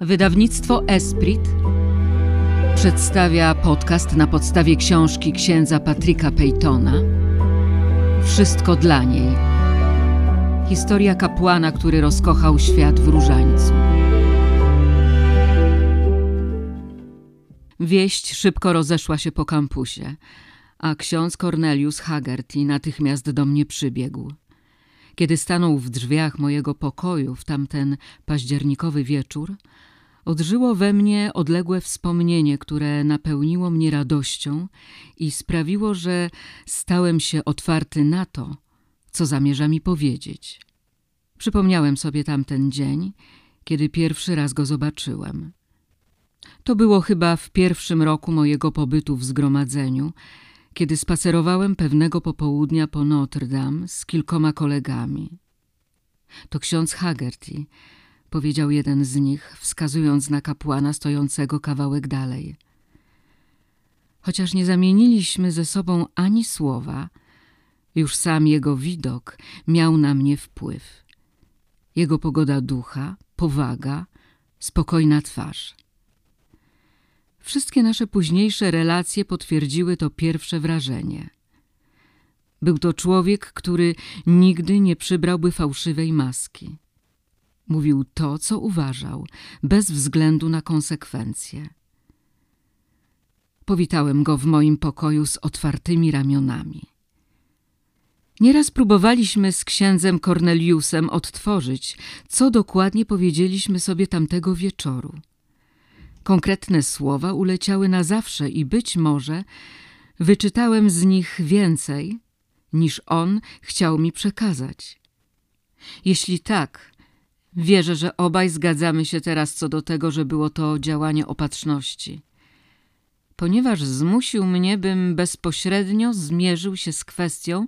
Wydawnictwo Esprit przedstawia podcast na podstawie książki księdza Patryka Peytona Wszystko dla niej. Historia kapłana, który rozkochał świat w różańcu. Wieść szybko rozeszła się po kampusie, a ksiądz Cornelius Haggerty natychmiast do mnie przybiegł. Kiedy stanął w drzwiach mojego pokoju w tamten październikowy wieczór, odżyło we mnie odległe wspomnienie, które napełniło mnie radością i sprawiło, że stałem się otwarty na to, co zamierza mi powiedzieć. Przypomniałem sobie tamten dzień, kiedy pierwszy raz go zobaczyłem. To było chyba w pierwszym roku mojego pobytu w zgromadzeniu, kiedy spacerowałem pewnego popołudnia po Notre Dame z kilkoma kolegami. To ksiądz Haggerty, powiedział jeden z nich, wskazując na kapłana stojącego kawałek dalej. Chociaż nie zamieniliśmy ze sobą ani słowa, już sam jego widok miał na mnie wpływ. Jego pogoda ducha, powaga, spokojna twarz. Wszystkie nasze późniejsze relacje potwierdziły to pierwsze wrażenie. Był to człowiek, który nigdy nie przybrałby fałszywej maski. Mówił to, co uważał, bez względu na konsekwencje. Powitałem go w moim pokoju z otwartymi ramionami. Nieraz próbowaliśmy z księdzem Corneliusem odtworzyć, co dokładnie powiedzieliśmy sobie tamtego wieczoru. Konkretne słowa uleciały na zawsze i być może wyczytałem z nich więcej, niż on chciał mi przekazać. Jeśli tak, wierzę, że obaj zgadzamy się teraz co do tego, że było to działanie opatrzności. Ponieważ zmusił mnie, bym bezpośrednio zmierzył się z kwestią,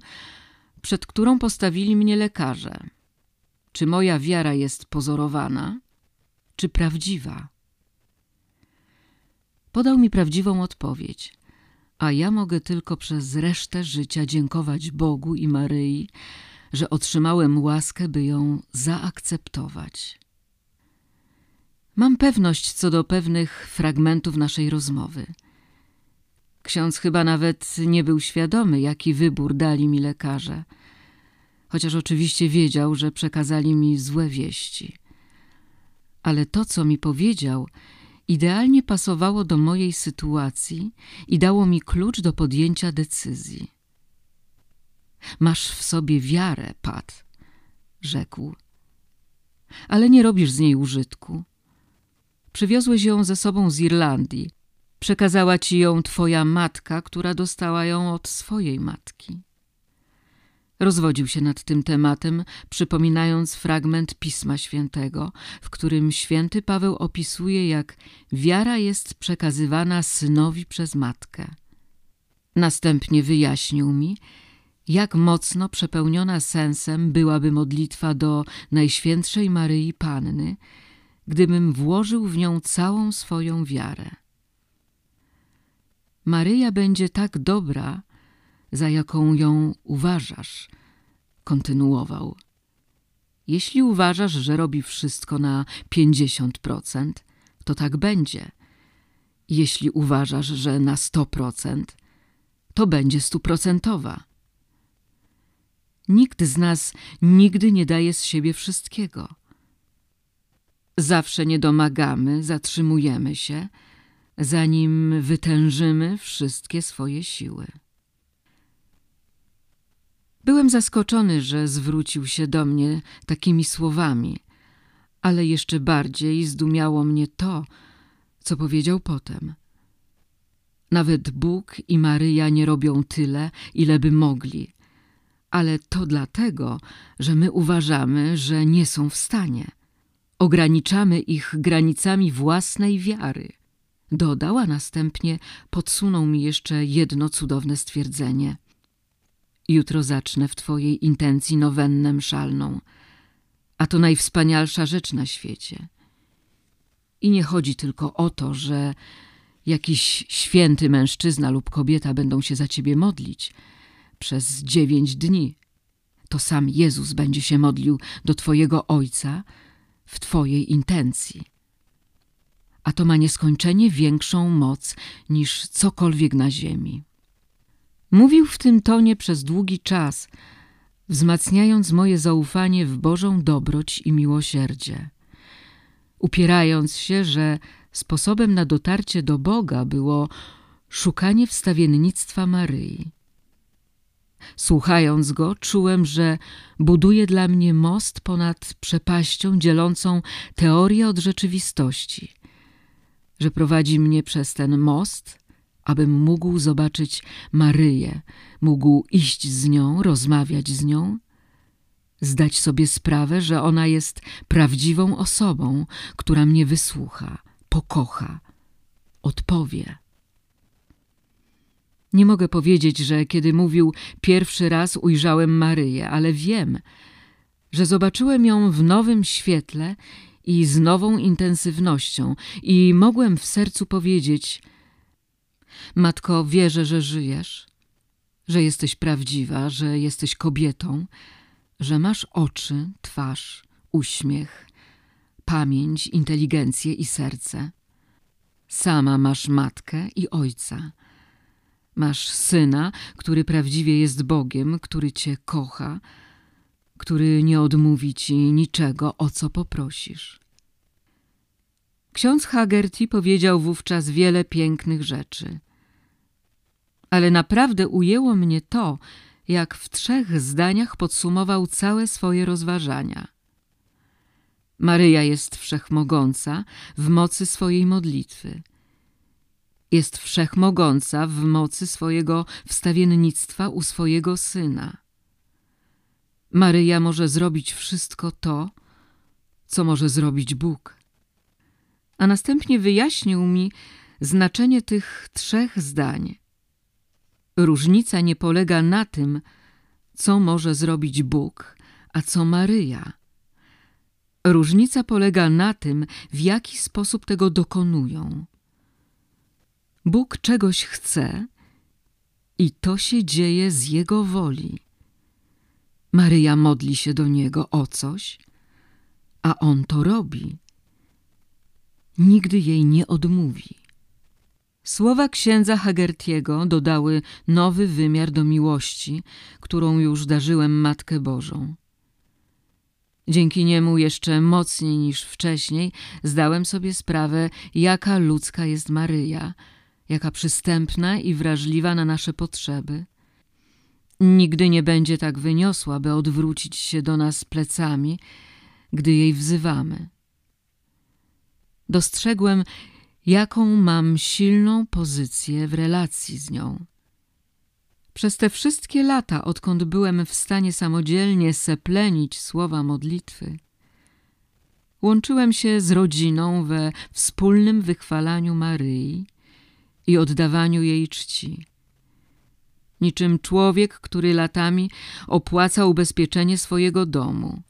przed którą postawili mnie lekarze. Czy moja wiara jest pozorowana, czy prawdziwa? Podał mi prawdziwą odpowiedź, a ja mogę tylko przez resztę życia dziękować Bogu i Maryi, że otrzymałem łaskę, by ją zaakceptować. Mam pewność co do pewnych fragmentów naszej rozmowy. Ksiądz chyba nawet nie był świadomy, jaki wybór dali mi lekarze, chociaż oczywiście wiedział, że przekazali mi złe wieści. Ale to, co mi powiedział, idealnie pasowało do mojej sytuacji i dało mi klucz do podjęcia decyzji. Masz w sobie wiarę, Pat, rzekł. Ale nie robisz z niej użytku. Przywiozłeś ją ze sobą z Irlandii. Przekazała ci ją twoja matka, która dostała ją od swojej matki. Rozwodził się nad tym tematem, przypominając fragment Pisma Świętego, w którym święty Paweł opisuje, jak wiara jest przekazywana synowi przez matkę. Następnie wyjaśnił mi, jak mocno przepełniona sensem byłaby modlitwa do Najświętszej Maryi Panny, gdybym włożył w nią całą swoją wiarę. Maryja będzie tak dobra, za jaką ją uważasz, kontynuował. Jeśli uważasz, że robi wszystko na pięćdziesiąt procent, to tak będzie. Jeśli uważasz, że na sto procent, to będzie stuprocentowa. Nikt z nas nigdy nie daje z siebie wszystkiego. Zawsze nie domagamy, zatrzymujemy się, zanim wytężymy wszystkie swoje siły. Byłem zaskoczony, że zwrócił się do mnie takimi słowami, ale jeszcze bardziej zdumiało mnie to, co powiedział potem. Nawet Bóg i Maryja nie robią tyle, ile by mogli, ale to dlatego, że my uważamy, że nie są w stanie. Ograniczamy ich granicami własnej wiary. Dodał, a następnie podsunął mi jeszcze jedno cudowne stwierdzenie – Jutro zacznę w twojej intencji nowennę mszalną, a to najwspanialsza rzecz na świecie. I nie chodzi tylko o to, że jakiś święty mężczyzna lub kobieta będą się za ciebie modlić przez dziewięć dni. To sam Jezus będzie się modlił do twojego Ojca w twojej intencji. a to ma nieskończenie większą moc niż cokolwiek na ziemi. Mówił w tym tonie przez długi czas, wzmacniając moje zaufanie w Bożą dobroć i miłosierdzie. Upierając się, że sposobem na dotarcie do Boga było szukanie wstawiennictwa Maryi. Słuchając go, czułem, że buduje dla mnie most ponad przepaścią dzielącą teorię od rzeczywistości, że prowadzi mnie przez ten most, abym mógł zobaczyć Maryję, mógł iść z nią, rozmawiać z nią, zdać sobie sprawę, że ona jest prawdziwą osobą, która mnie wysłucha, pokocha, odpowie. Nie mogę powiedzieć, że kiedy mówił pierwszy raz ujrzałem Maryję, ale wiem, że zobaczyłem ją w nowym świetle i z nową intensywnością i mogłem w sercu powiedzieć Matko, wierzę, że żyjesz, że jesteś prawdziwa, że jesteś kobietą, że masz oczy, twarz, uśmiech, pamięć, inteligencję i serce. Sama masz matkę i ojca. Masz syna, który prawdziwie jest Bogiem, który cię kocha, który nie odmówi ci niczego, o co poprosisz. Ksiądz Hagerty powiedział wówczas wiele pięknych rzeczy. Ale naprawdę ujęło mnie to, jak w trzech zdaniach podsumował całe swoje rozważania. Maryja jest wszechmogąca w mocy swojej modlitwy. Jest wszechmogąca w mocy swojego wstawiennictwa u swojego Syna. Maryja może zrobić wszystko to, co może zrobić Bóg. A następnie wyjaśnił mi znaczenie tych trzech zdań – Różnica nie polega na tym, co może zrobić Bóg, a co Maryja. Różnica polega na tym, w jaki sposób tego dokonują. Bóg czegoś chce i to się dzieje z Jego woli. Maryja modli się do Niego o coś, a On to robi. Nigdy jej nie odmówi. Słowa księdza Hagertiego dodały nowy wymiar do miłości, którą już darzyłem Matkę Bożą. Dzięki niemu jeszcze mocniej niż wcześniej zdałem sobie sprawę, jaka ludzka jest Maryja, jaka przystępna i wrażliwa na nasze potrzeby. Nigdy nie będzie tak wyniosła, by odwrócić się do nas plecami, gdy jej wzywamy. Dostrzegłem, jaką mam silną pozycję w relacji z nią. Przez te wszystkie lata, odkąd byłem w stanie samodzielnie seplenić słowa modlitwy, łączyłem się z rodziną we wspólnym wychwalaniu Maryi i oddawaniu jej czci. Niczym człowiek, który latami opłaca ubezpieczenie swojego domu.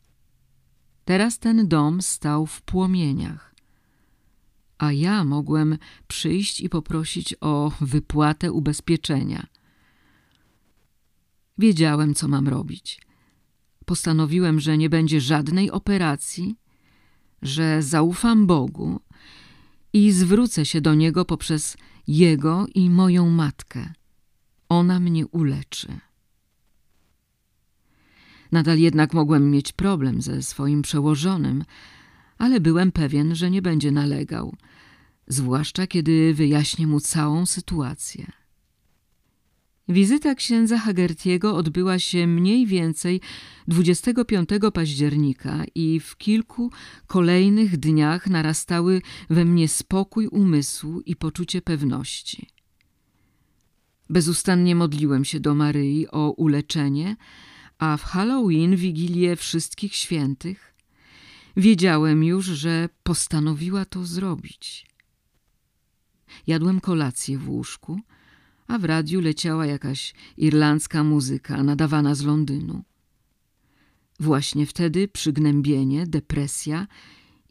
Teraz ten dom stał w płomieniach a ja mogłem przyjść i poprosić o wypłatę ubezpieczenia. Wiedziałem, co mam robić. Postanowiłem, że nie będzie żadnej operacji, że zaufam Bogu i zwrócę się do Niego poprzez Jego i moją matkę. Ona mnie uleczy. Nadal jednak mogłem mieć problem ze swoim przełożonym, ale byłem pewien, że nie będzie nalegał, zwłaszcza kiedy wyjaśnię mu całą sytuację. Wizyta księdza Hagertiego odbyła się mniej więcej 25 października i w kilku kolejnych dniach narastały we mnie spokój umysłu i poczucie pewności. Bezustannie modliłem się do Maryi o uleczenie, a w Halloween, Wigilię Wszystkich Świętych, Wiedziałem już, że postanowiła to zrobić. Jadłem kolację w łóżku, a w radiu leciała jakaś irlandzka muzyka nadawana z Londynu. Właśnie wtedy przygnębienie, depresja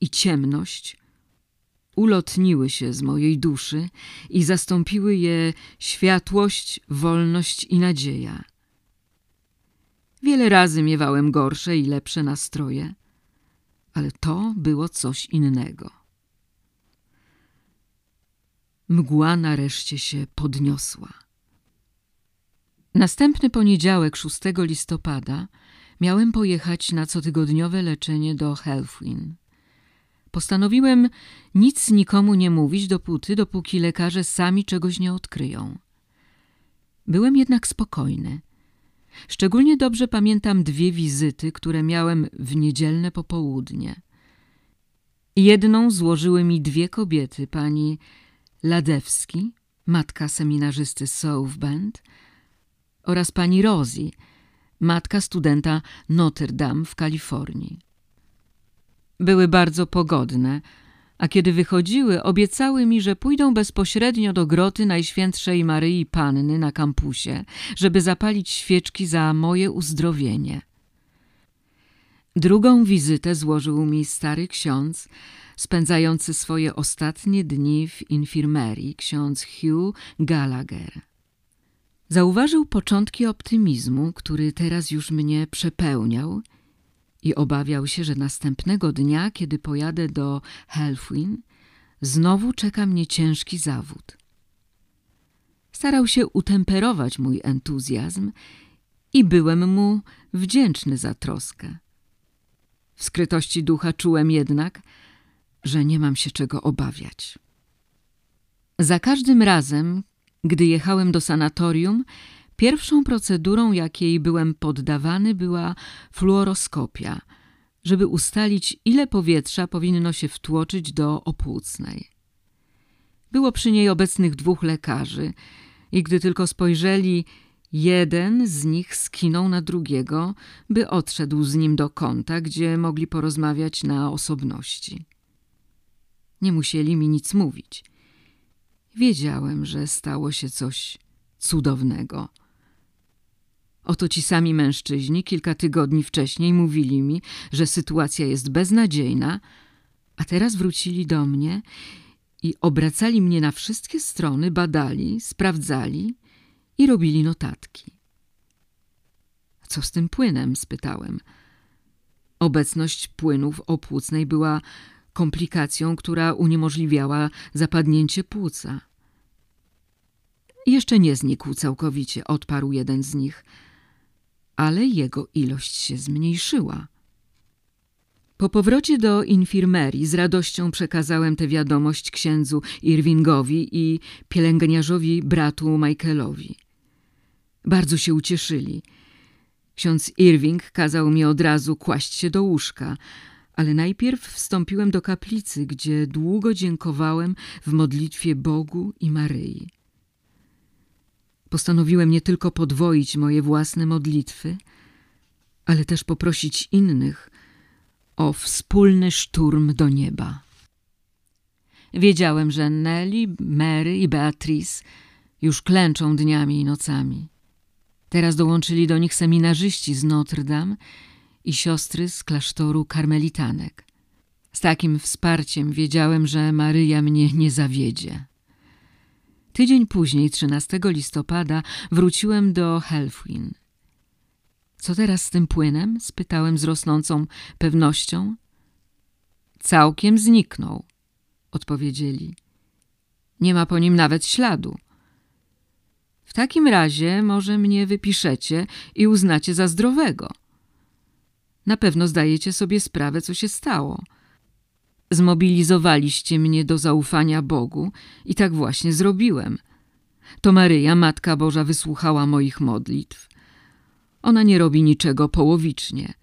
i ciemność ulotniły się z mojej duszy i zastąpiły je światłość, wolność i nadzieja. Wiele razy miewałem gorsze i lepsze nastroje – ale to było coś innego. mgła nareszcie się podniosła. Następny poniedziałek 6 listopada miałem pojechać na cotygodniowe leczenie do Helfwin. Postanowiłem nic nikomu nie mówić dopóty, dopóki lekarze sami czegoś nie odkryją. Byłem jednak spokojny. Szczególnie dobrze pamiętam dwie wizyty, które miałem w niedzielne popołudnie. Jedną złożyły mi dwie kobiety, pani Ladewski, matka seminarzysty South Bend, oraz pani Rosie, matka studenta Notre Dame w Kalifornii. Były bardzo pogodne, a kiedy wychodziły, obiecały mi, że pójdą bezpośrednio do groty Najświętszej Maryi Panny na kampusie, żeby zapalić świeczki za moje uzdrowienie. Drugą wizytę złożył mi stary ksiądz, spędzający swoje ostatnie dni w infirmerii, ksiądz Hugh Gallagher. Zauważył początki optymizmu, który teraz już mnie przepełniał i obawiał się, że następnego dnia, kiedy pojadę do Helfwin, znowu czeka mnie ciężki zawód. Starał się utemperować mój entuzjazm i byłem mu wdzięczny za troskę. W skrytości ducha czułem jednak, że nie mam się czego obawiać. Za każdym razem, gdy jechałem do sanatorium, pierwszą procedurą, jakiej byłem poddawany, była fluoroskopia, żeby ustalić, ile powietrza powinno się wtłoczyć do opłucnej. Było przy niej obecnych dwóch lekarzy i gdy tylko spojrzeli, jeden z nich skinął na drugiego, by odszedł z nim do kąta, gdzie mogli porozmawiać na osobności. Nie musieli mi nic mówić. Wiedziałem, że stało się coś cudownego. Oto ci sami mężczyźni kilka tygodni wcześniej mówili mi, że sytuacja jest beznadziejna, a teraz wrócili do mnie i obracali mnie na wszystkie strony, badali, sprawdzali i robili notatki. Co z tym płynem? spytałem. Obecność płynów opłucnej była komplikacją, która uniemożliwiała zapadnięcie płuca. Jeszcze nie znikł całkowicie, odparł jeden z nich, ale jego ilość się zmniejszyła. Po powrocie do infirmerii z radością przekazałem tę wiadomość księdzu Irvingowi i pielęgniarzowi bratu Michaelowi. Bardzo się ucieszyli. Ksiądz Irving kazał mi od razu kłaść się do łóżka, ale najpierw wstąpiłem do kaplicy, gdzie długo dziękowałem w modlitwie Bogu i Maryi. Postanowiłem nie tylko podwoić moje własne modlitwy, ale też poprosić innych o wspólny szturm do nieba. Wiedziałem, że Nelly, Mary i Beatrice już klęczą dniami i nocami. Teraz dołączyli do nich seminarzyści z Notre Dame i siostry z klasztoru karmelitanek. Z takim wsparciem wiedziałem, że Maryja mnie nie zawiedzie. Tydzień później, 13 listopada, wróciłem do Helfwin. Co teraz z tym płynem? spytałem z rosnącą pewnością. Całkiem zniknął, odpowiedzieli. Nie ma po nim nawet śladu. W takim razie może mnie wypiszecie i uznacie za zdrowego. Na pewno zdajecie sobie sprawę, co się stało. Zmobilizowaliście mnie do zaufania Bogu i tak właśnie zrobiłem. To Maryja, Matka Boża, wysłuchała moich modlitw. Ona nie robi niczego połowicznie.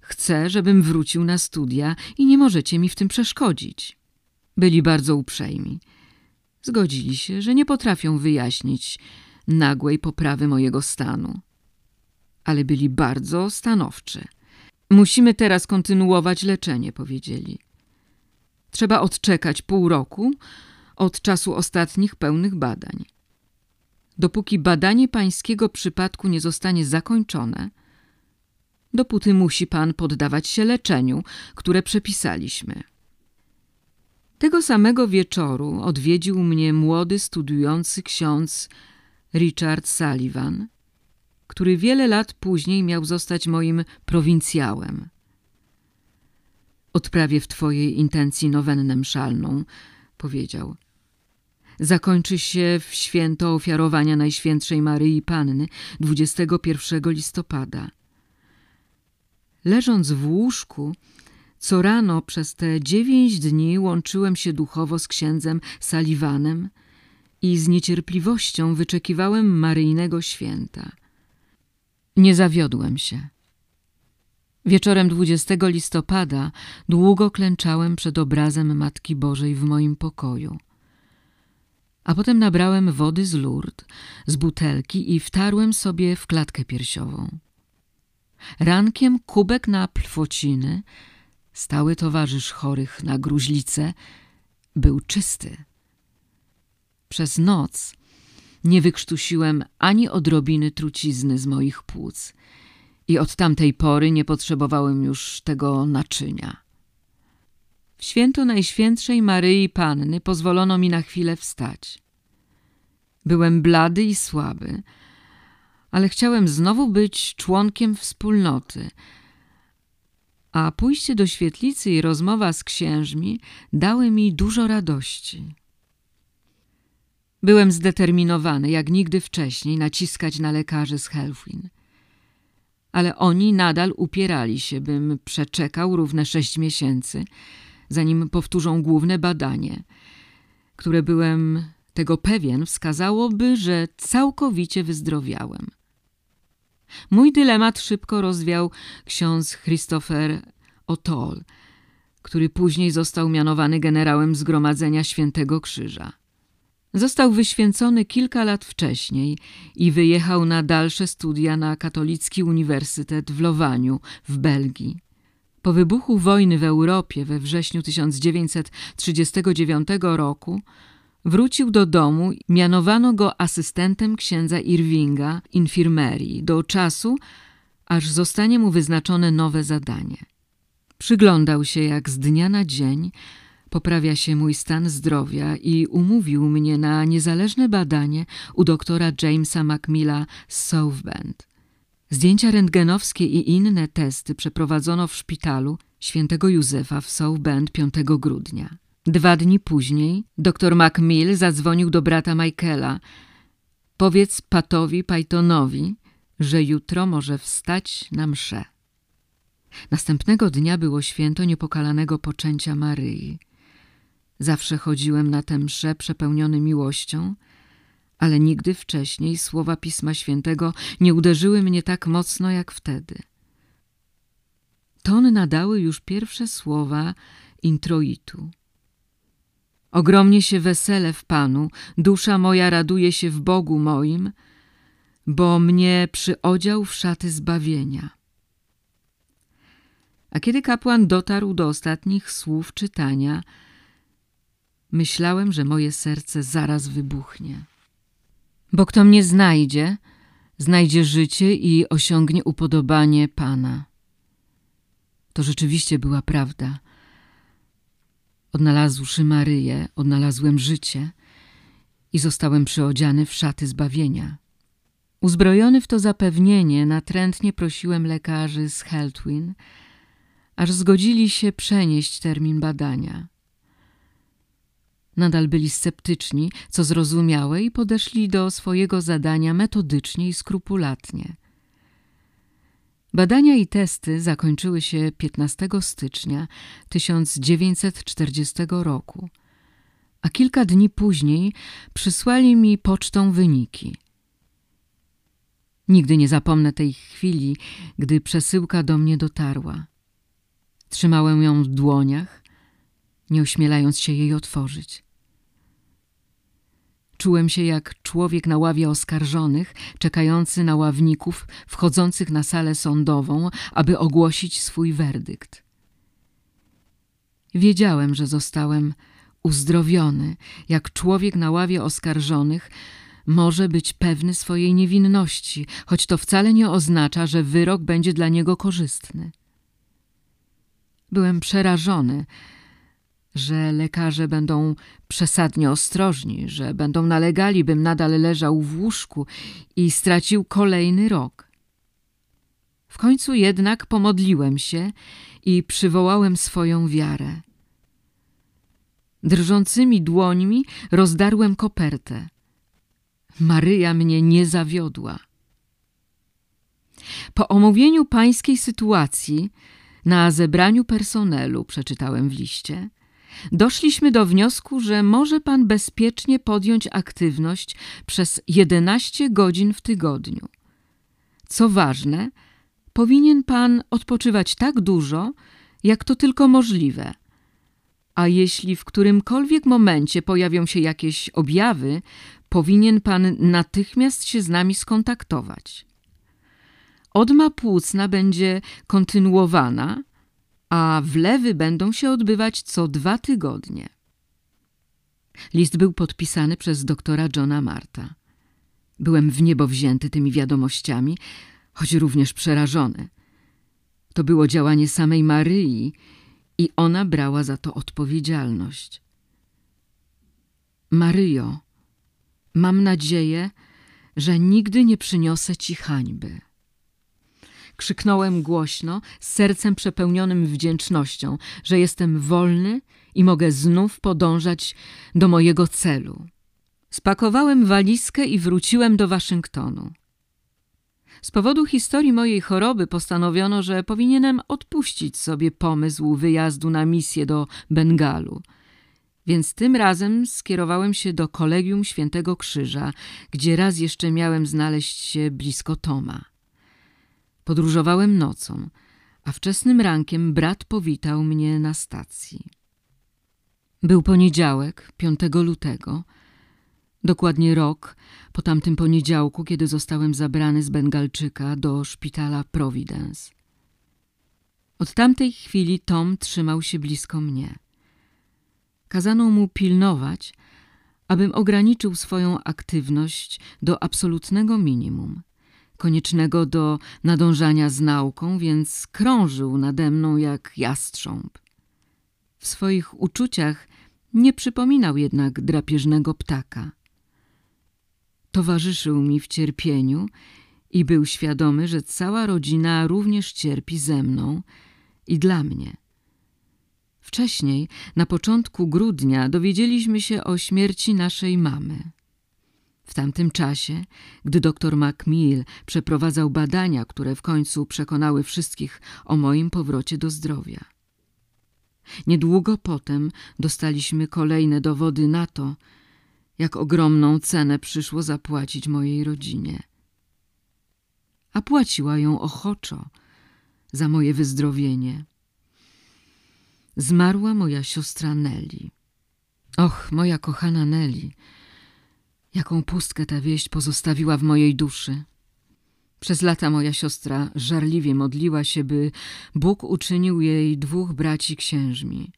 Chce, żebym wrócił na studia i nie możecie mi w tym przeszkodzić. Byli bardzo uprzejmi. Zgodzili się, że nie potrafią wyjaśnić nagłej poprawy mojego stanu. Ale byli bardzo stanowczy. Musimy teraz kontynuować leczenie, powiedzieli. Trzeba odczekać pół roku od czasu ostatnich pełnych badań. Dopóki badanie pańskiego przypadku nie zostanie zakończone, dopóty musi pan poddawać się leczeniu, które przepisaliśmy. Tego samego wieczoru odwiedził mnie młody studiujący ksiądz Richard Sullivan, który wiele lat później miał zostać moim prowincjałem. Odprawię w twojej intencji nowennę mszalną, powiedział. zakończy się w święto ofiarowania Najświętszej Maryi Panny 21 listopada. Leżąc w łóżku, co rano przez te dziewięć dni łączyłem się duchowo z księdzem Saliwanem i z niecierpliwością wyczekiwałem maryjnego święta. Nie zawiodłem się. Wieczorem 20 listopada długo klęczałem przed obrazem Matki Bożej w moim pokoju. A potem nabrałem wody z lurt, z butelki i wtarłem sobie w klatkę piersiową. Rankiem kubek na plwociny, stały towarzysz chorych na gruźlicę, był czysty. Przez noc nie wykrztusiłem ani odrobiny trucizny z moich płuc i od tamtej pory nie potrzebowałem już tego naczynia. W święto Najświętszej Maryi Panny pozwolono mi na chwilę wstać. Byłem blady i słaby, ale chciałem znowu być członkiem wspólnoty, a pójście do świetlicy i rozmowa z księżmi dały mi dużo radości. Byłem zdeterminowany, jak nigdy wcześniej, naciskać na lekarzy z Helfwin. Ale oni nadal upierali się, bym przeczekał równe sześć miesięcy, zanim powtórzą główne badanie, które byłem tego pewien wskazałoby, że całkowicie wyzdrowiałem. Mój dylemat szybko rozwiał ksiądz Christopher O'Toole, który później został mianowany generałem Zgromadzenia Świętego Krzyża. Został wyświęcony kilka lat wcześniej i wyjechał na dalsze studia na Katolicki Uniwersytet w Lowaniu w Belgii. Po wybuchu wojny w Europie we wrześniu 1939 roku wrócił do domu, mianowano go asystentem księdza Irvinga infirmerii do czasu, aż zostanie mu wyznaczone nowe zadanie. Przyglądał się jak z dnia na dzień poprawia się mój stan zdrowia i umówił mnie na niezależne badanie u doktora Jamesa Macmilla z South Bend. Zdjęcia rentgenowskie i inne testy przeprowadzono w szpitalu świętego Józefa w South Bend 5 grudnia. Dwa dni później dr Macmill zadzwonił do brata Michaela. Powiedz Patowi Pythonowi, że jutro może wstać na mszę. Następnego dnia było święto niepokalanego poczęcia Maryi. Zawsze chodziłem na tę mszę przepełniony miłością, ale nigdy wcześniej słowa Pisma Świętego nie uderzyły mnie tak mocno jak wtedy. Ton nadały już pierwsze słowa introitu. Ogromnie się wesele w Panu, dusza moja raduje się w Bogu moim, bo mnie przyodział w szaty zbawienia. A kiedy kapłan dotarł do ostatnich słów czytania, myślałem, że moje serce zaraz wybuchnie. Bo kto mnie znajdzie, znajdzie życie i osiągnie upodobanie Pana. To rzeczywiście była prawda. Odnalazłszy Maryję, odnalazłem życie i zostałem przyodziany w szaty zbawienia. Uzbrojony w to zapewnienie, natrętnie prosiłem lekarzy z Heltwin, aż zgodzili się przenieść termin badania. Nadal byli sceptyczni, co zrozumiałe, i podeszli do swojego zadania metodycznie i skrupulatnie – Badania i testy zakończyły się 15 stycznia 1940 roku, a kilka dni później przysłali mi pocztą wyniki. Nigdy nie zapomnę tej chwili, gdy przesyłka do mnie dotarła. Trzymałem ją w dłoniach, nie ośmielając się jej otworzyć. Czułem się jak człowiek na ławie oskarżonych, czekający na ławników wchodzących na salę sądową, aby ogłosić swój werdykt. Wiedziałem, że zostałem uzdrowiony, jak człowiek na ławie oskarżonych może być pewny swojej niewinności, choć to wcale nie oznacza, że wyrok będzie dla niego korzystny. Byłem przerażony, że lekarze będą przesadnie ostrożni, że będą nalegali, bym nadal leżał w łóżku i stracił kolejny rok. W końcu jednak pomodliłem się i przywołałem swoją wiarę. Drżącymi dłońmi rozdarłem kopertę. Maryja mnie nie zawiodła. Po omówieniu pańskiej sytuacji na zebraniu personelu, przeczytałem w liście, doszliśmy do wniosku, że może pan bezpiecznie podjąć aktywność przez 11 godzin w tygodniu. Co ważne, powinien pan odpoczywać tak dużo, jak to tylko możliwe. A jeśli w którymkolwiek momencie pojawią się jakieś objawy, powinien pan natychmiast się z nami skontaktować. Odma płucna będzie kontynuowana, a wlewy będą się odbywać co dwa tygodnie. List był podpisany przez doktora Johna Marta. Byłem w niebo wzięty tymi wiadomościami, choć również przerażony. To było działanie samej Maryi i ona brała za to odpowiedzialność. Maryjo, mam nadzieję, że nigdy nie przyniosę ci hańby. Krzyknąłem głośno, z sercem przepełnionym wdzięcznością, że jestem wolny i mogę znów podążać do mojego celu. Spakowałem walizkę i wróciłem do Waszyngtonu. Z powodu historii mojej choroby postanowiono, że powinienem odpuścić sobie pomysł wyjazdu na misję do Bengalu. Więc tym razem skierowałem się do Kolegium Świętego Krzyża, gdzie raz jeszcze miałem znaleźć się blisko Toma. Podróżowałem nocą, a wczesnym rankiem brat powitał mnie na stacji. Był poniedziałek, 5 lutego, dokładnie rok po tamtym poniedziałku, kiedy zostałem zabrany z Bengalczyka do szpitala Providence. Od tamtej chwili Tom trzymał się blisko mnie. Kazano mu pilnować, abym ograniczył swoją aktywność do absolutnego minimum – koniecznego do nadążania z nauką, więc krążył nade mną jak jastrząb. W swoich uczuciach nie przypominał jednak drapieżnego ptaka. Towarzyszył mi w cierpieniu i był świadomy, że cała rodzina również cierpi ze mną i dla mnie. Wcześniej, na początku grudnia, dowiedzieliśmy się o śmierci naszej mamy. W tamtym czasie, gdy dr Macmill przeprowadzał badania, które w końcu przekonały wszystkich o moim powrocie do zdrowia. Niedługo potem dostaliśmy kolejne dowody na to, jak ogromną cenę przyszło zapłacić mojej rodzinie. A płaciła ją ochoczo za moje wyzdrowienie. Zmarła moja siostra Nelly. Och, moja kochana Nelly, Jaką pustkę ta wieść pozostawiła w mojej duszy. Przez lata moja siostra żarliwie modliła się, by Bóg uczynił jej dwóch braci księżmi.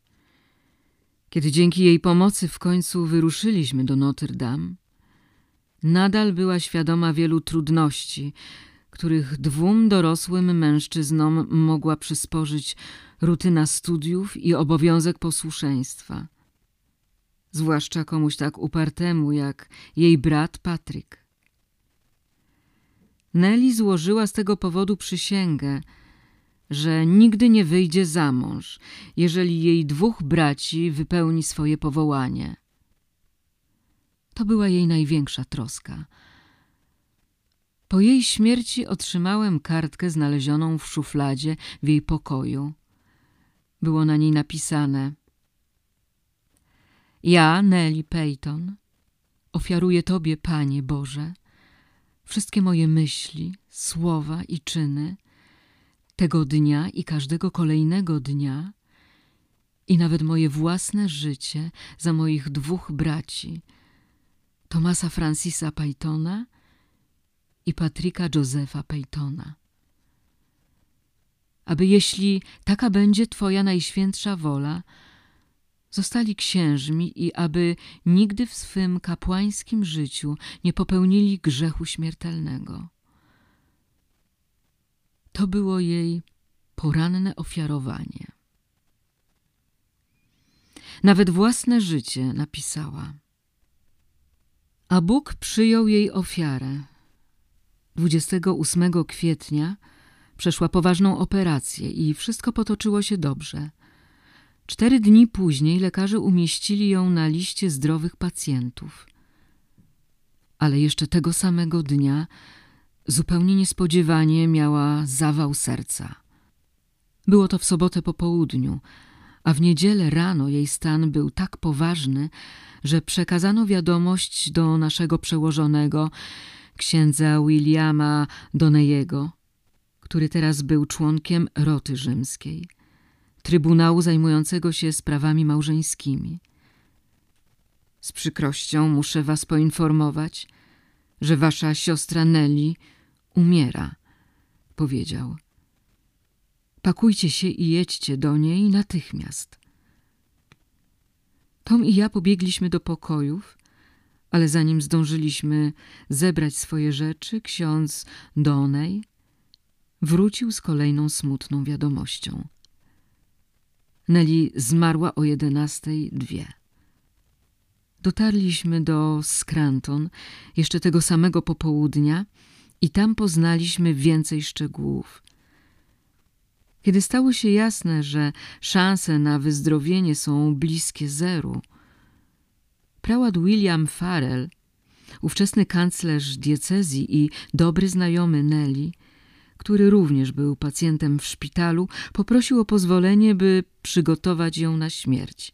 Kiedy dzięki jej pomocy w końcu wyruszyliśmy do Notre Dame, nadal była świadoma wielu trudności, których dwóm dorosłym mężczyznom mogła przysporzyć rutyna studiów i obowiązek posłuszeństwa – zwłaszcza komuś tak upartemu jak jej brat Patryk. Nelly złożyła z tego powodu przysięgę, że nigdy nie wyjdzie za mąż, jeżeli jej dwóch braci wypełni swoje powołanie. To była jej największa troska. Po jej śmierci otrzymałem kartkę znalezioną w szufladzie w jej pokoju. Było na niej napisane – ja, Nelly Peyton, ofiaruję Tobie, Panie Boże, wszystkie moje myśli, słowa i czyny tego dnia i każdego kolejnego dnia i nawet moje własne życie za moich dwóch braci, Tomasa Francisa Peytona i Patryka Josefa Peytona. Aby jeśli taka będzie Twoja najświętsza wola, zostali księżmi i aby nigdy w swym kapłańskim życiu nie popełnili grzechu śmiertelnego. To było jej poranne ofiarowanie. Nawet własne życie napisała. A Bóg przyjął jej ofiarę. 28 kwietnia przeszła poważną operację i wszystko potoczyło się dobrze. Cztery dni później lekarze umieścili ją na liście zdrowych pacjentów. Ale jeszcze tego samego dnia zupełnie niespodziewanie miała zawał serca. Było to w sobotę po południu, a w niedzielę rano jej stan był tak poważny, że przekazano wiadomość do naszego przełożonego, księdza Williama Doneyego, który teraz był członkiem roty rzymskiej, trybunału zajmującego się sprawami małżeńskimi. Z przykrością muszę was poinformować, że wasza siostra Nelly umiera, powiedział. Pakujcie się i jedźcie do niej natychmiast. Tom i ja pobiegliśmy do pokojów, ale zanim zdążyliśmy zebrać swoje rzeczy, ksiądz Donej wrócił z kolejną smutną wiadomością. Nelly zmarła o jedenastej dwie. Dotarliśmy do Scranton jeszcze tego samego popołudnia i tam poznaliśmy więcej szczegółów. Kiedy stało się jasne, że szanse na wyzdrowienie są bliskie zeru, prałat William Farrell, ówczesny kanclerz diecezji i dobry znajomy Nelly, który również był pacjentem w szpitalu, poprosił o pozwolenie, by przygotować ją na śmierć.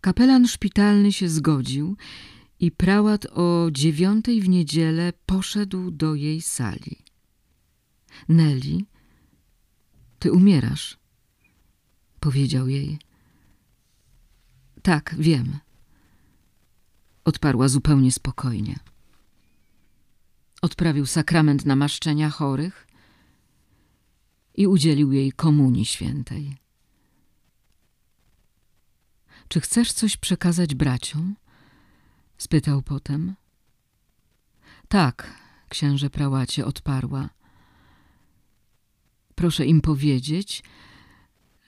Kapelan szpitalny się zgodził i prałat o dziewiątej w niedzielę poszedł do jej sali. Nelly, ty umierasz, powiedział jej. Tak, wiem, odparła zupełnie spokojnie. Odprawił sakrament namaszczenia chorych i udzielił jej komunii świętej. Czy chcesz coś przekazać braciom? spytał potem. Tak, księże prałacie odparła. Proszę im powiedzieć,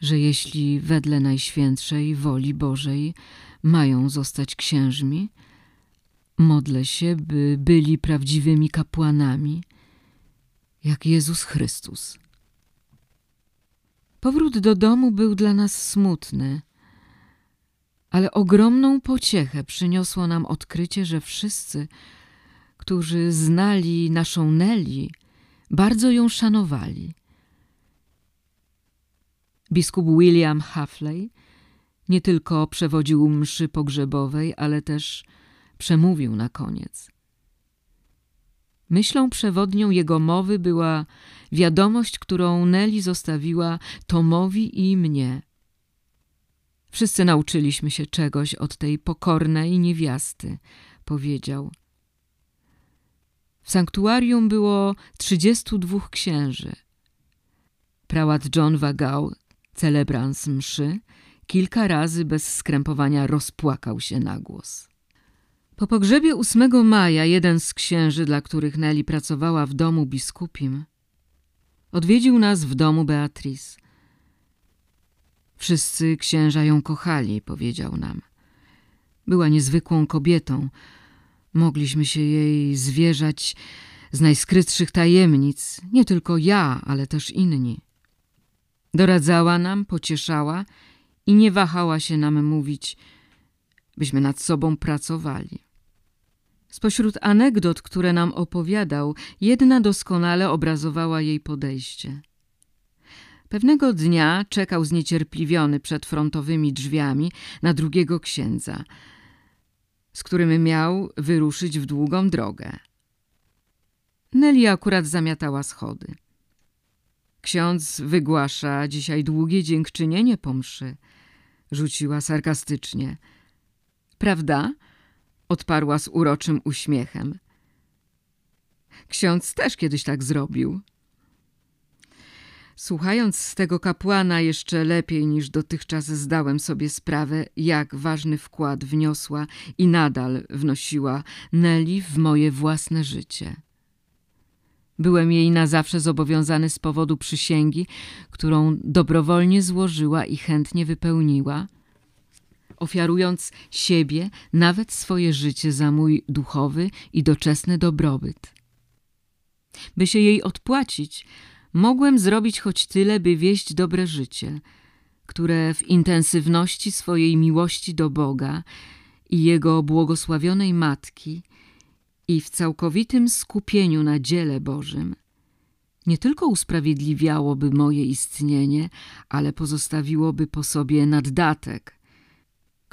że jeśli wedle Najświętszej woli Bożej mają zostać księżmi, modlę się, by byli prawdziwymi kapłanami, jak Jezus Chrystus. Powrót do domu był dla nas smutny, ale ogromną pociechę przyniosło nam odkrycie, że wszyscy, którzy znali naszą Nelly, bardzo ją szanowali. Biskup William Hafley nie tylko przewodził mszy pogrzebowej, ale też przemówił na koniec. Myślą przewodnią jego mowy była wiadomość, którą Nelly zostawiła Tomowi i mnie. Wszyscy nauczyliśmy się czegoś od tej pokornej niewiasty, powiedział. W sanktuarium było trzydziestu dwóch księży. Prałat John Wagał, celebrans mszy, kilka razy bez skrępowania rozpłakał się na głos. Po pogrzebie 8 maja jeden z księży, dla których Nelly pracowała w domu biskupim, odwiedził nas w domu Beatrice. Wszyscy księża ją kochali, powiedział nam. Była niezwykłą kobietą. Mogliśmy się jej zwierzać z najskrytszych tajemnic, nie tylko ja, ale też inni. Doradzała nam, pocieszała i nie wahała się nam mówić, byśmy nad sobą pracowali. Spośród anegdot, które nam opowiadał, jedna doskonale obrazowała jej podejście. Pewnego dnia czekał zniecierpliwiony przed frontowymi drzwiami na drugiego księdza, z którym miał wyruszyć w długą drogę. Nelly akurat zamiatała schody. Ksiądz wygłasza dzisiaj długie dziękczynienie po mszy, rzuciła sarkastycznie. Prawda? Odparła z uroczym uśmiechem. Ksiądz też kiedyś tak zrobił. Słuchając z tego kapłana jeszcze lepiej niż dotychczas zdałem sobie sprawę, jak ważny wkład wniosła i nadal wnosiła Nelly w moje własne życie. Byłem jej na zawsze zobowiązany z powodu przysięgi, którą dobrowolnie złożyła i chętnie wypełniła, ofiarując siebie, nawet swoje życie za mój duchowy i doczesny dobrobyt. By się jej odpłacić, mogłem zrobić choć tyle, by wieść dobre życie, które w intensywności swojej miłości do Boga i Jego błogosławionej Matki i w całkowitym skupieniu na dziele Bożym nie tylko usprawiedliwiałoby moje istnienie, ale pozostawiłoby po sobie naddatek,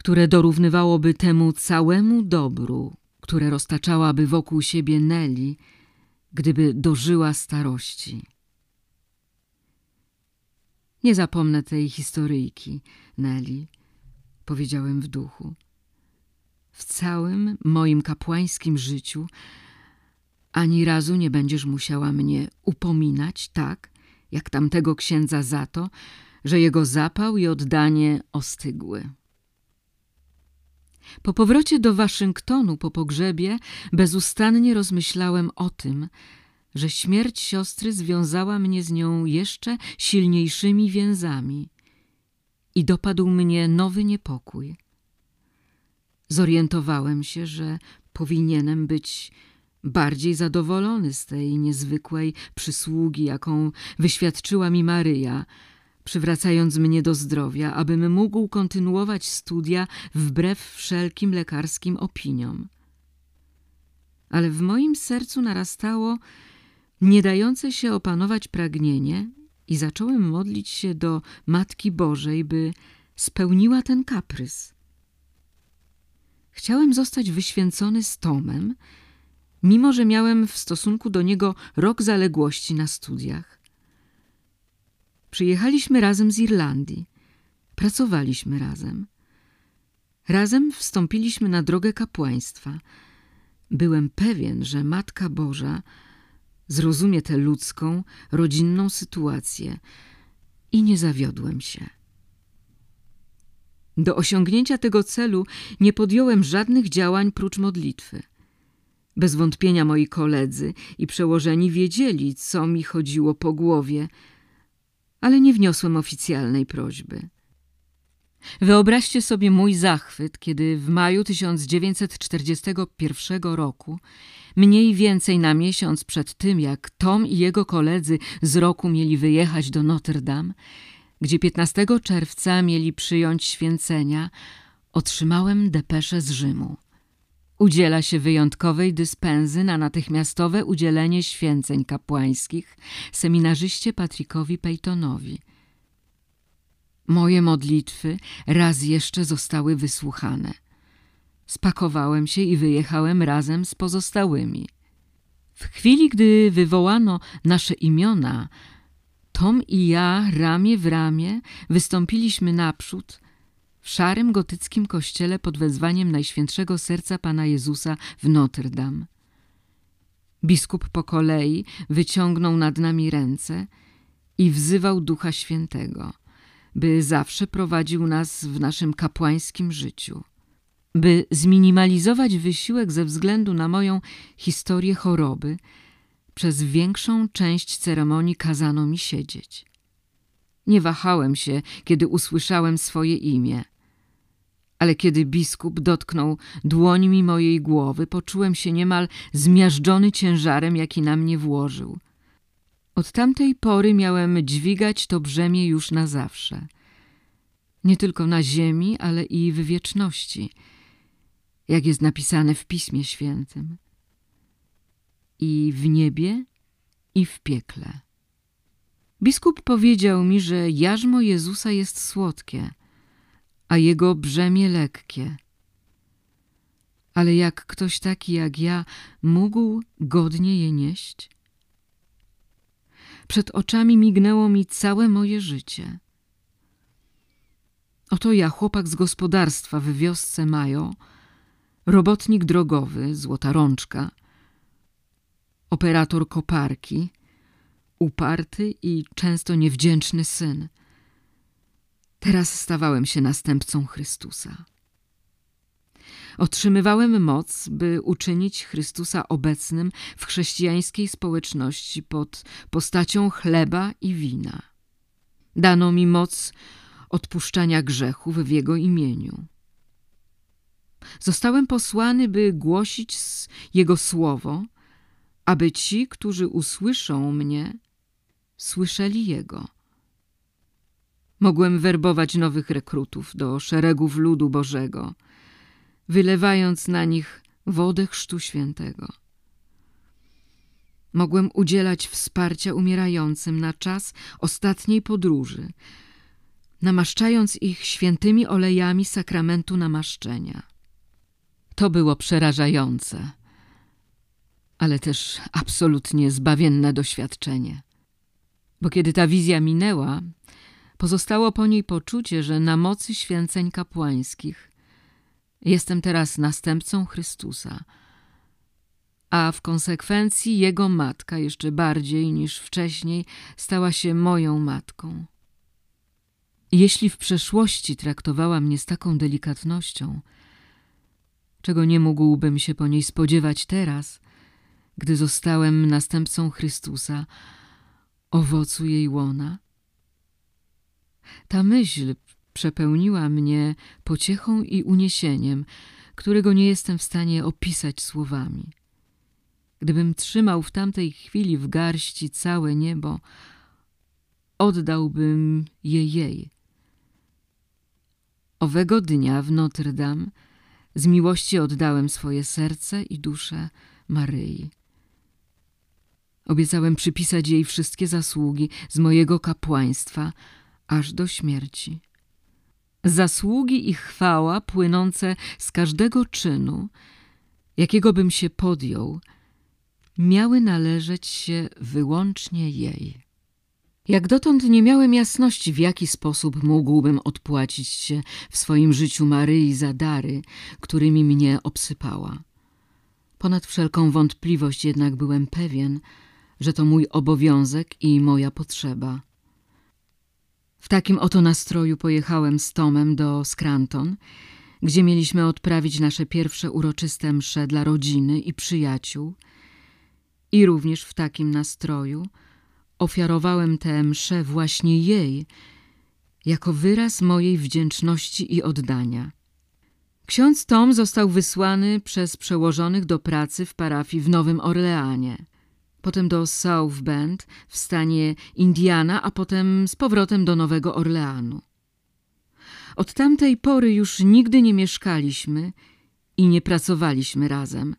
które dorównywałoby temu całemu dobru, które roztaczałaby wokół siebie Nelly, gdyby dożyła starości. Nie zapomnę tej historyjki, Nelly, powiedziałem w duchu. W całym moim kapłańskim życiu ani razu nie będziesz musiała mnie upominać tak, jak tamtego księdza za to, że jego zapał i oddanie ostygły. Po powrocie do Waszyngtonu po pogrzebie bezustannie rozmyślałem o tym, że śmierć siostry związała mnie z nią jeszcze silniejszymi więzami i dopadł mnie nowy niepokój. Zorientowałem się, że powinienem być bardziej zadowolony z tej niezwykłej przysługi, jaką wyświadczyła mi Maryja, przywracając mnie do zdrowia, abym mógł kontynuować studia wbrew wszelkim lekarskim opiniom. Ale w moim sercu narastało nie dające się opanować pragnienie i zacząłem modlić się do Matki Bożej, by spełniła ten kaprys. Chciałem zostać wyświęcony z Tomem, mimo że miałem w stosunku do niego rok zaległości na studiach. Przyjechaliśmy razem z Irlandii. Pracowaliśmy razem. Razem wstąpiliśmy na drogę kapłaństwa. Byłem pewien, że Matka Boża zrozumie tę ludzką, rodzinną sytuację i nie zawiodłem się. Do osiągnięcia tego celu nie podjąłem żadnych działań prócz modlitwy. Bez wątpienia moi koledzy i przełożeni wiedzieli, co mi chodziło po głowie, ale nie wniosłem oficjalnej prośby. Wyobraźcie sobie mój zachwyt, kiedy w maju 1941 roku, mniej więcej na miesiąc przed tym, jak Tom i jego koledzy z roku mieli wyjechać do Notre Dame, gdzie 15 czerwca mieli przyjąć święcenia, otrzymałem depeszę z Rzymu. Udziela się wyjątkowej dyspensy na natychmiastowe udzielenie święceń kapłańskich seminarzyście Patrickowi Peytonowi. Moje modlitwy raz jeszcze zostały wysłuchane. Spakowałem się i wyjechałem razem z pozostałymi. W chwili, gdy wywołano nasze imiona, Tom i ja ramię w ramię wystąpiliśmy naprzód w szarym gotyckim kościele pod wezwaniem Najświętszego Serca Pana Jezusa w Notre Dame. Biskup po kolei wyciągnął nad nami ręce i wzywał Ducha Świętego, by zawsze prowadził nas w naszym kapłańskim życiu. By zminimalizować wysiłek ze względu na moją historię choroby, przez większą część ceremonii kazano mi siedzieć. Nie wahałem się, kiedy usłyszałem swoje imię. Ale kiedy biskup dotknął dłońmi mojej głowy, poczułem się niemal zmiażdżony ciężarem, jaki na mnie włożył. Od tamtej pory miałem dźwigać to brzemię już na zawsze. Nie tylko na ziemi, ale i w wieczności, jak jest napisane w Pismie Świętym. I w niebie, i w piekle. Biskup powiedział mi, że jarzmo Jezusa jest słodkie, a jego brzemię lekkie. Ale jak ktoś taki jak ja mógł godnie je nieść? Przed oczami mignęło mi całe moje życie. Oto ja, chłopak z gospodarstwa w wiosce Majo, robotnik drogowy, złota rączka, operator koparki, uparty i często niewdzięczny syn. Teraz stawałem się następcą Chrystusa. Otrzymywałem moc, by uczynić Chrystusa obecnym w chrześcijańskiej społeczności pod postacią chleba i wina. Dano mi moc odpuszczania grzechów w Jego imieniu. Zostałem posłany, by głosić Jego słowo, aby ci, którzy usłyszą mnie, słyszeli Jego. Mogłem werbować nowych rekrutów do szeregów ludu Bożego, wylewając na nich wodę chrztu świętego. Mogłem udzielać wsparcia umierającym na czas ostatniej podróży, namaszczając ich świętymi olejami sakramentu namaszczenia. To było przerażające, ale też absolutnie zbawienne doświadczenie. Bo kiedy ta wizja minęła, pozostało po niej poczucie, że na mocy święceń kapłańskich jestem teraz następcą Chrystusa, a w konsekwencji Jego matka jeszcze bardziej niż wcześniej stała się moją matką. Jeśli w przeszłości traktowała mnie z taką delikatnością, czego nie mógłbym się po niej spodziewać teraz, gdy zostałem następcą Chrystusa, owocu jej łona? Ta myśl przepełniła mnie pociechą i uniesieniem, którego nie jestem w stanie opisać słowami. Gdybym trzymał w tamtej chwili w garści całe niebo, oddałbym je jej. Owego dnia w Notre Dame z miłości oddałem swoje serce i duszę Maryi. Obiecałem przypisać jej wszystkie zasługi z mojego kapłaństwa aż do śmierci. Zasługi i chwała płynące z każdego czynu, jakiego bym się podjął, miały należeć się wyłącznie jej. Jak dotąd nie miałem jasności, w jaki sposób mógłbym odpłacić się w swoim życiu Maryi za dary, którymi mnie obsypała. Ponad wszelką wątpliwość jednak byłem pewien, że to mój obowiązek i moja potrzeba. W takim oto nastroju pojechałem z Tomem do Scranton, gdzie mieliśmy odprawić nasze pierwsze uroczyste msze dla rodziny i przyjaciół i również w takim nastroju ofiarowałem tę mszę właśnie jej, jako wyraz mojej wdzięczności i oddania. Ksiądz Tom został wysłany przez przełożonych do pracy w parafii w Nowym Orleanie, potem do South Bend w stanie Indiana, a potem z powrotem do Nowego Orleanu. Od tamtej pory już nigdy nie mieszkaliśmy i nie pracowaliśmy razem,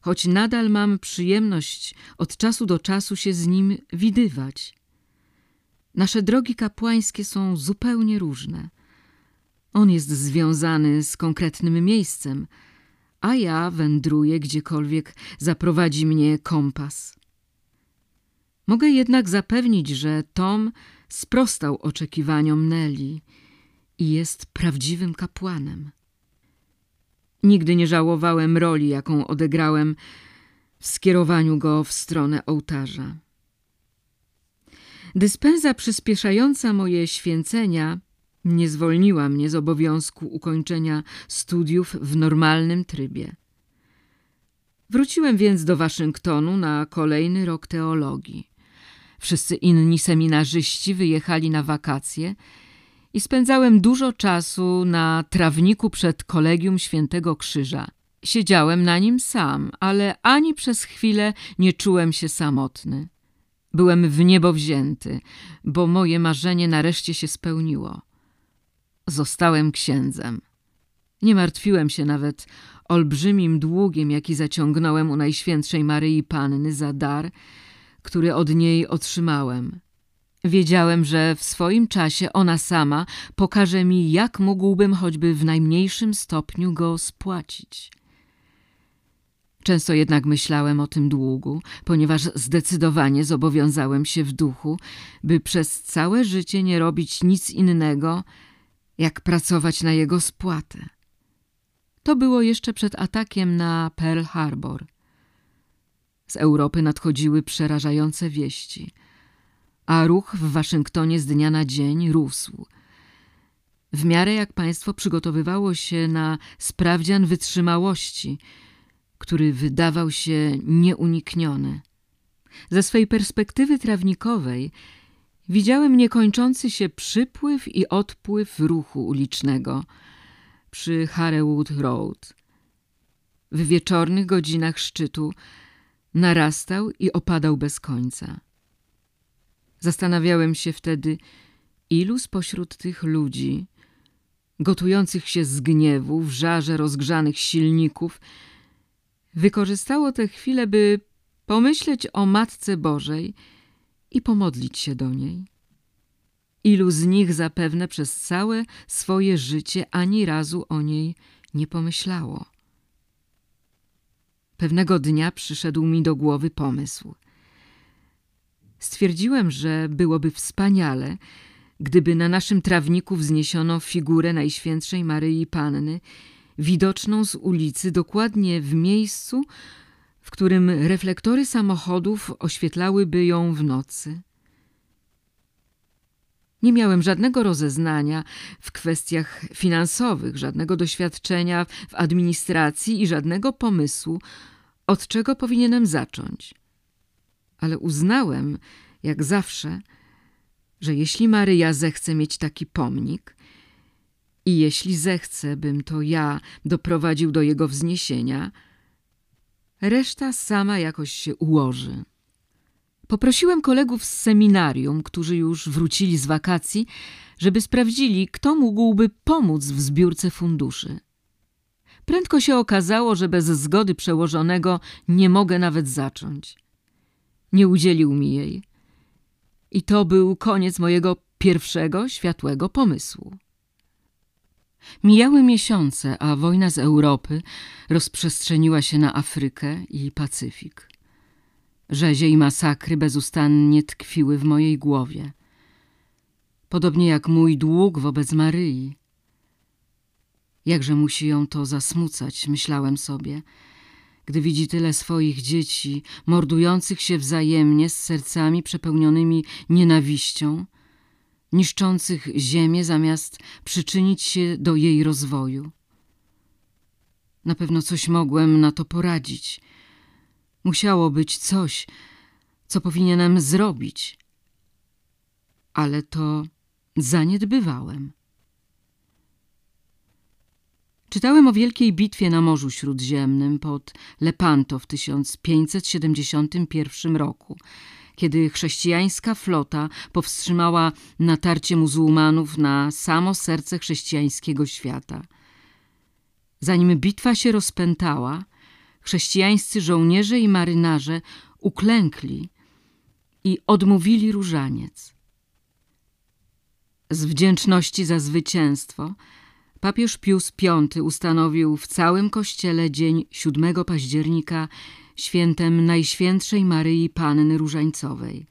choć nadal mam przyjemność od czasu do czasu się z nim widywać. Nasze drogi kapłańskie są zupełnie różne. On jest związany z konkretnym miejscem, a ja wędruję gdziekolwiek zaprowadzi mnie kompas. Mogę jednak zapewnić, że Tom sprostał oczekiwaniom Nelly i jest prawdziwym kapłanem. Nigdy nie żałowałem roli, jaką odegrałem w skierowaniu go w stronę ołtarza. Dyspensa przyspieszająca moje święcenia nie zwolniła mnie z obowiązku ukończenia studiów w normalnym trybie. Wróciłem więc do Waszyngtonu na kolejny rok teologii. Wszyscy inni seminarzyści wyjechali na wakacje i spędzałem dużo czasu na trawniku przed kolegium Świętego Krzyża. Siedziałem na nim sam, ale ani przez chwilę nie czułem się samotny. Byłem w niebo wzięty, bo moje marzenie nareszcie się spełniło. Zostałem księdzem. Nie martwiłem się nawet olbrzymim długiem, jaki zaciągnąłem u Najświętszej Maryi Panny za dar, który od niej otrzymałem. Wiedziałem, że w swoim czasie ona sama pokaże mi, jak mógłbym choćby w najmniejszym stopniu go spłacić. Często jednak myślałem o tym długu, ponieważ zdecydowanie zobowiązałem się w duchu, by przez całe życie nie robić nic innego, jak pracować na jego spłatę. To było jeszcze przed atakiem na Pearl Harbor. Z Europy nadchodziły przerażające wieści, a ruch w Waszyngtonie z dnia na dzień rósł. W miarę jak państwo przygotowywało się na sprawdzian wytrzymałości, który wydawał się nieunikniony. Ze swej perspektywy trawnikowej widziałem niekończący się przypływ i odpływ ruchu ulicznego przy Harrewood Road. W wieczornych godzinach szczytu narastał i opadał bez końca. Zastanawiałem się wtedy, Ilu spośród tych ludzi, gotujących się z gniewu w żarze rozgrzanych silników, wykorzystało tę chwilę, by pomyśleć o Matce Bożej i pomodlić się do niej? Ilu z nich zapewne przez całe swoje życie ani razu o niej nie pomyślało? Pewnego dnia przyszedł mi do głowy pomysł. Stwierdziłem, że byłoby wspaniale, gdyby na naszym trawniku wzniesiono figurę Najświętszej Maryi Panny, widoczną z ulicy dokładnie w miejscu, w którym reflektory samochodów oświetlałyby ją w nocy. Nie miałem żadnego rozeznania w kwestiach finansowych, żadnego doświadczenia w administracji i żadnego pomysłu, od czego powinienem zacząć. Ale uznałem, jak zawsze, że jeśli Maryja zechce mieć taki pomnik i jeśli zechce, bym to ja doprowadził do jego wzniesienia, reszta sama jakoś się ułoży. Poprosiłem kolegów z seminarium, którzy już wrócili z wakacji, żeby sprawdzili, kto mógłby pomóc w zbiórce funduszy. Prędko się okazało, że bez zgody przełożonego nie mogę nawet zacząć. Nie udzielił mi jej. I to był koniec mojego pierwszego światłego pomysłu. Mijały miesiące, a wojna z Europy rozprzestrzeniła się na Afrykę i Pacyfik. Rzezie i masakry bezustannie tkwiły w mojej głowie. Podobnie jak mój dług wobec Maryi. Jakże musi ją to zasmucać, myślałem sobie, gdy widzi tyle swoich dzieci, mordujących się wzajemnie z sercami przepełnionymi nienawiścią, niszczących ziemię zamiast przyczynić się do jej rozwoju. Na pewno coś mogłem na to poradzić. Musiało być coś, co powinienem zrobić. Ale to zaniedbywałem. Czytałem o wielkiej bitwie na Morzu Śródziemnym pod Lepanto w 1571 roku, kiedy chrześcijańska flota powstrzymała natarcie muzułmanów na samo serce chrześcijańskiego świata. Zanim bitwa się rozpętała, chrześcijańscy żołnierze i marynarze uklękli i odmówili różaniec. Z wdzięczności za zwycięstwo papież Pius V ustanowił w całym kościele dzień 7 października świętem Najświętszej Maryi Panny Różańcowej.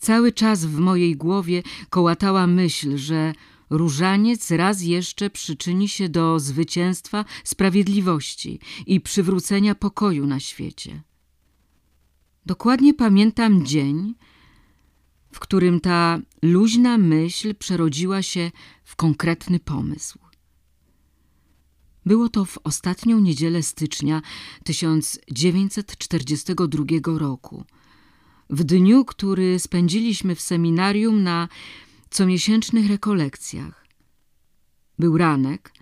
Cały czas w mojej głowie kołatała myśl, że różaniec raz jeszcze przyczyni się do zwycięstwa sprawiedliwości i przywrócenia pokoju na świecie. Dokładnie pamiętam dzień, w którym ta luźna myśl przerodziła się w konkretny pomysł. Było to w ostatnią niedzielę stycznia 1942 roku, w dniu, który spędziliśmy w seminarium na comiesięcznych rekolekcjach. Był ranek,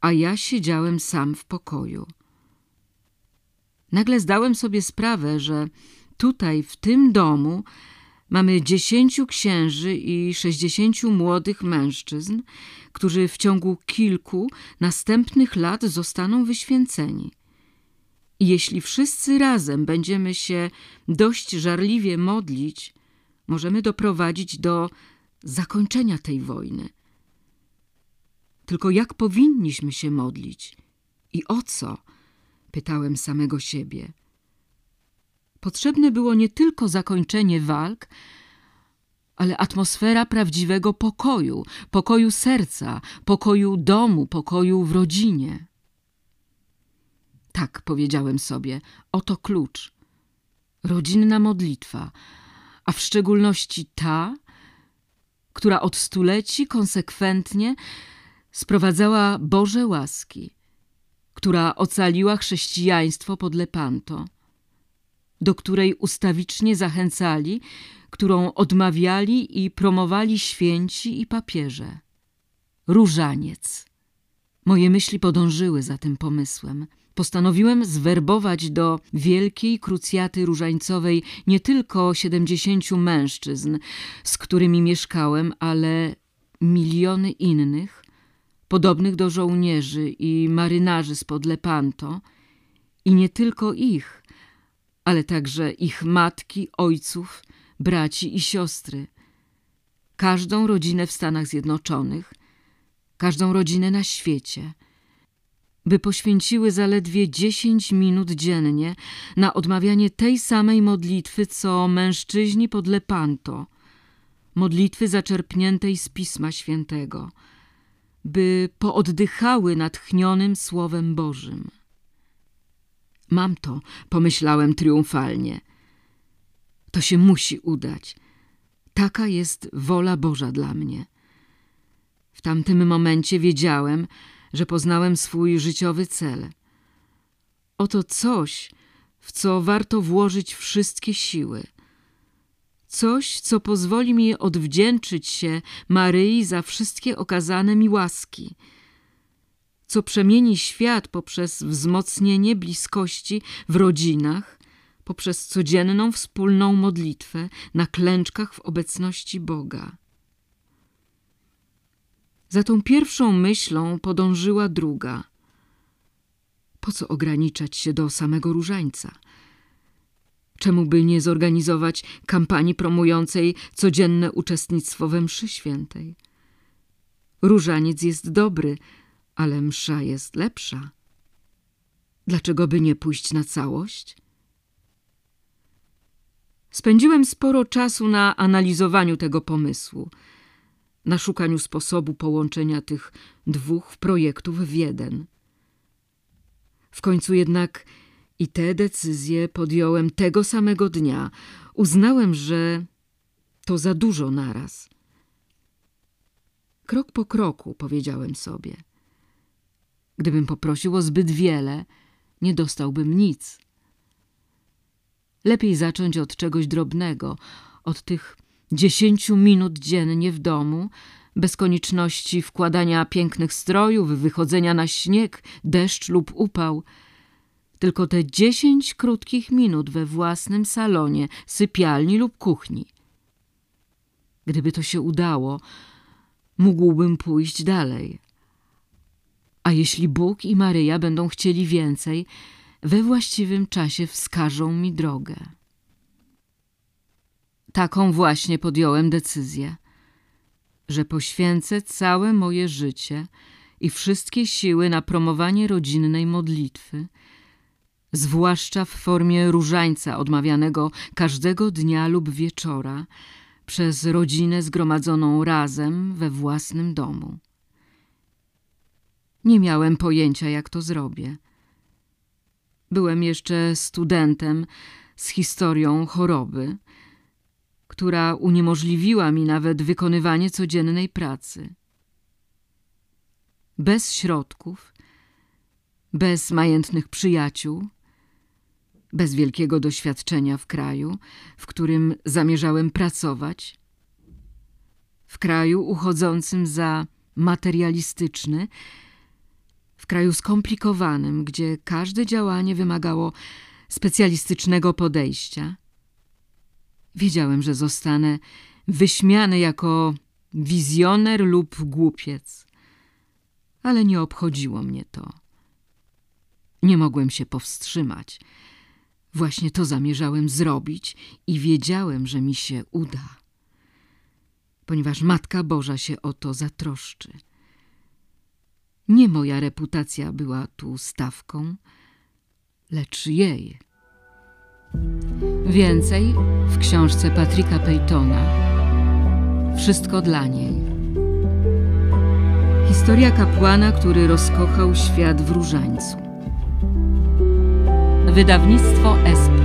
a ja siedziałem sam w pokoju. Nagle zdałem sobie sprawę, że tutaj, w tym domu, Mamy dziesięciu księży i sześćdziesięciu młodych mężczyzn, którzy w ciągu kilku następnych lat zostaną wyświęceni. I jeśli wszyscy razem będziemy się dość żarliwie modlić, możemy doprowadzić do zakończenia tej wojny. Tylko jak powinniśmy się modlić i o co? Pytałem samego siebie. Potrzebne było nie tylko zakończenie walk, ale atmosfera prawdziwego pokoju, pokoju serca, pokoju domu, pokoju w rodzinie. Tak, powiedziałem sobie, oto klucz. Rodzinna modlitwa, a w szczególności ta, która od stuleci konsekwentnie sprowadzała Boże łaski, która ocaliła chrześcijaństwo pod Lepanto do której ustawicznie zachęcali, którą odmawiali i promowali święci i papieże. Różaniec. Moje myśli podążyły za tym pomysłem. Postanowiłem zwerbować do wielkiej krucjaty różańcowej nie tylko siedemdziesięciu mężczyzn, z którymi mieszkałem, ale miliony innych, podobnych do żołnierzy i marynarzy spod Lepanto, i nie tylko ich, ale także ich matki, ojców, braci i siostry, każdą rodzinę w Stanach Zjednoczonych, każdą rodzinę na świecie, by poświęciły zaledwie dziesięć minut dziennie na odmawianie tej samej modlitwy, co mężczyźni pod Lepanto, modlitwy zaczerpniętej z Pisma Świętego, by pooddychały natchnionym Słowem Bożym. Mam to, pomyślałem triumfalnie. To się musi udać. Taka jest wola Boża dla mnie. W tamtym momencie wiedziałem, że poznałem swój życiowy cel. Oto coś, w co warto włożyć wszystkie siły. Coś, co pozwoli mi odwdzięczyć się Maryi za wszystkie okazane mi łaski – co przemieni świat poprzez wzmocnienie bliskości w rodzinach, poprzez codzienną wspólną modlitwę na klęczkach w obecności Boga. Za tą pierwszą myślą podążyła druga. Po co ograniczać się do samego różańca? Czemu by nie zorganizować kampanii promującej codzienne uczestnictwo we mszy świętej? Różaniec jest dobry, ale msza jest lepsza. Dlaczego by nie pójść na całość? Spędziłem sporo czasu na analizowaniu tego pomysłu, na szukaniu sposobu połączenia tych dwóch projektów w jeden. W końcu jednak i te decyzje podjąłem tego samego dnia. Uznałem, że to za dużo naraz. Krok po kroku, powiedziałem sobie – Gdybym poprosił o zbyt wiele, nie dostałbym nic. Lepiej zacząć od czegoś drobnego, od tych dziesięciu minut dziennie w domu, bez konieczności wkładania pięknych strojów, wychodzenia na śnieg, deszcz lub upał. Tylko te dziesięć krótkich minut we własnym salonie, sypialni lub kuchni. Gdyby to się udało, mógłbym pójść dalej. A jeśli Bóg i Maryja będą chcieli więcej, we właściwym czasie wskażą mi drogę. Taką właśnie podjąłem decyzję, że poświęcę całe moje życie i wszystkie siły na promowanie rodzinnej modlitwy, zwłaszcza w formie różańca odmawianego każdego dnia lub wieczora przez rodzinę zgromadzoną razem we własnym domu. Nie miałem pojęcia, jak to zrobię. Byłem jeszcze studentem z historią choroby, która uniemożliwiła mi nawet wykonywanie codziennej pracy. Bez środków, bez majętnych przyjaciół, bez wielkiego doświadczenia w kraju, w którym zamierzałem pracować, w kraju uchodzącym za materialistyczny, w kraju skomplikowanym, gdzie każde działanie wymagało specjalistycznego podejścia. Wiedziałem, że zostanę wyśmiany jako wizjoner lub głupiec, ale nie obchodziło mnie to. Nie mogłem się powstrzymać. Właśnie to zamierzałem zrobić i wiedziałem, że mi się uda, ponieważ Matka Boża się o to zatroszczy. Nie moja reputacja była tu stawką, lecz jej. Więcej w książce Patryka Peytona Wszystko dla niej. Historia kapłana, który rozkochał świat w różańcu. Wydawnictwo SP